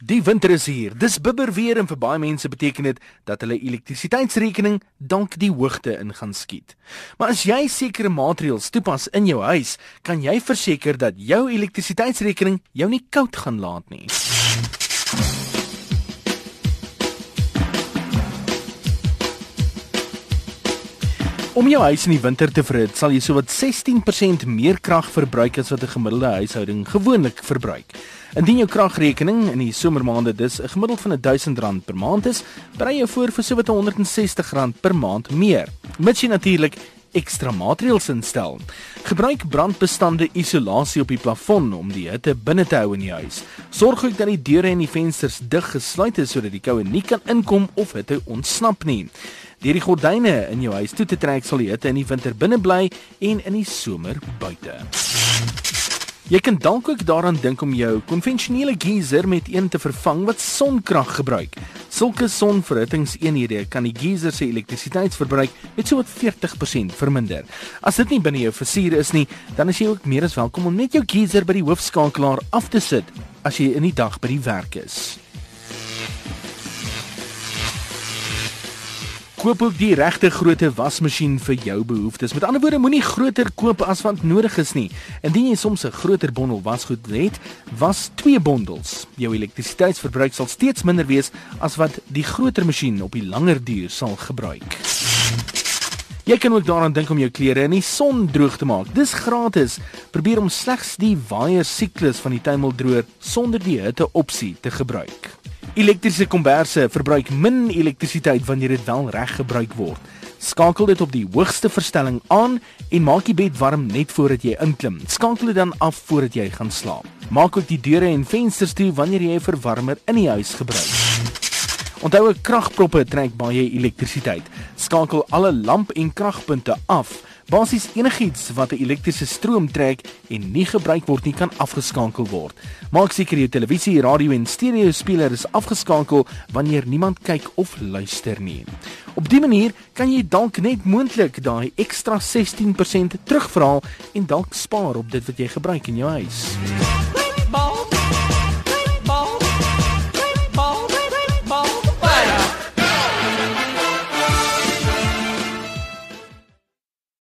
Die winter is hier. Dis bibber weer en vir baie mense beteken dit dat hulle elektrisiteitsrekening dank die hoogte in gaan skiet. Maar as jy sekere maatreëls toepas in jou huis, kan jy verseker dat jou elektrisiteitsrekening jou nie koud gaan laat nie. Om jou huis in die winter te verhit, sal jy sowat 16% meer krag verbruik as wat 'n gemiddelde huishouding gewoonlik verbruik. Indien jou kragrekening in die somermaande dus 'n gemiddeld van R1000 per maand is, berei jy voor vir sowat R160 per maand meer. Mits jy natuurlik ekstra maatreëls instel. Gebruik brandbestande isolasie op die plafon om die hitte binne te hou in die huis. Sorg ook dat die deure en die vensters dig gesluit is sodat die koue nie kan inkom of hitte ontsnap nie. Deur die gordyne in jou huis toe te trek sal die hitte in die winter binne bly en in die somer buite. Jy kan dalk ook daaraan dink om jou konvensionele geyser met een te vervang wat sonkrag gebruik. Sulke sonverhittingseenhede kan die geyser se elektrisiteitsverbruik met so wat 40% verminder. As dit nie binne jou versuur is nie, dan is jy ook meer as welkom om net jou geyser by die hoofskakelaar af te sit as jy in die dag by die werk is. Koop ook die regte grootte wasmasjien vir jou behoeftes. Met ander woorde, moenie groter koop as wat nodig is nie. Indien jy soms 'n groter bondel wasgoed het, was twee bondels. Jou elektrisiteitsverbruik sal steeds minder wees as wat die groter masjien op die langer duur sal gebruik. Jy kan ook daaraan dink om jou klere in die son droog te maak. Dis gratis. Probeer om slegs die waier siklus van die tuimeldroër sonder die hitte opsie te gebruik. Elektriese komberse verbruik min elektrisiteit wanneer dit wel reg gebruik word. Skakel dit op die hoogste verstelling aan en maak die bed warm net voordat jy inklim. Skakel dit dan af voordat jy gaan slaap. Maak ook die deure en vensters toe wanneer jy 'n verwarmer in die huis gebruik. Onthou, kragproppe trek baie elektrisiteit. Skakel alle lamp en kragpunte af. Basies enigiets wat 'n elektriese stroom trek en nie gebruik word nie kan afgeskakel word. Maak seker jou televisie, radio en stereo speler is afgeskakel wanneer niemand kyk of luister nie. Op dië manier kan jy dalk net moontlik daai ekstra 16% terugverhaal en dalk spaar op dit wat jy gebruik in jou huis.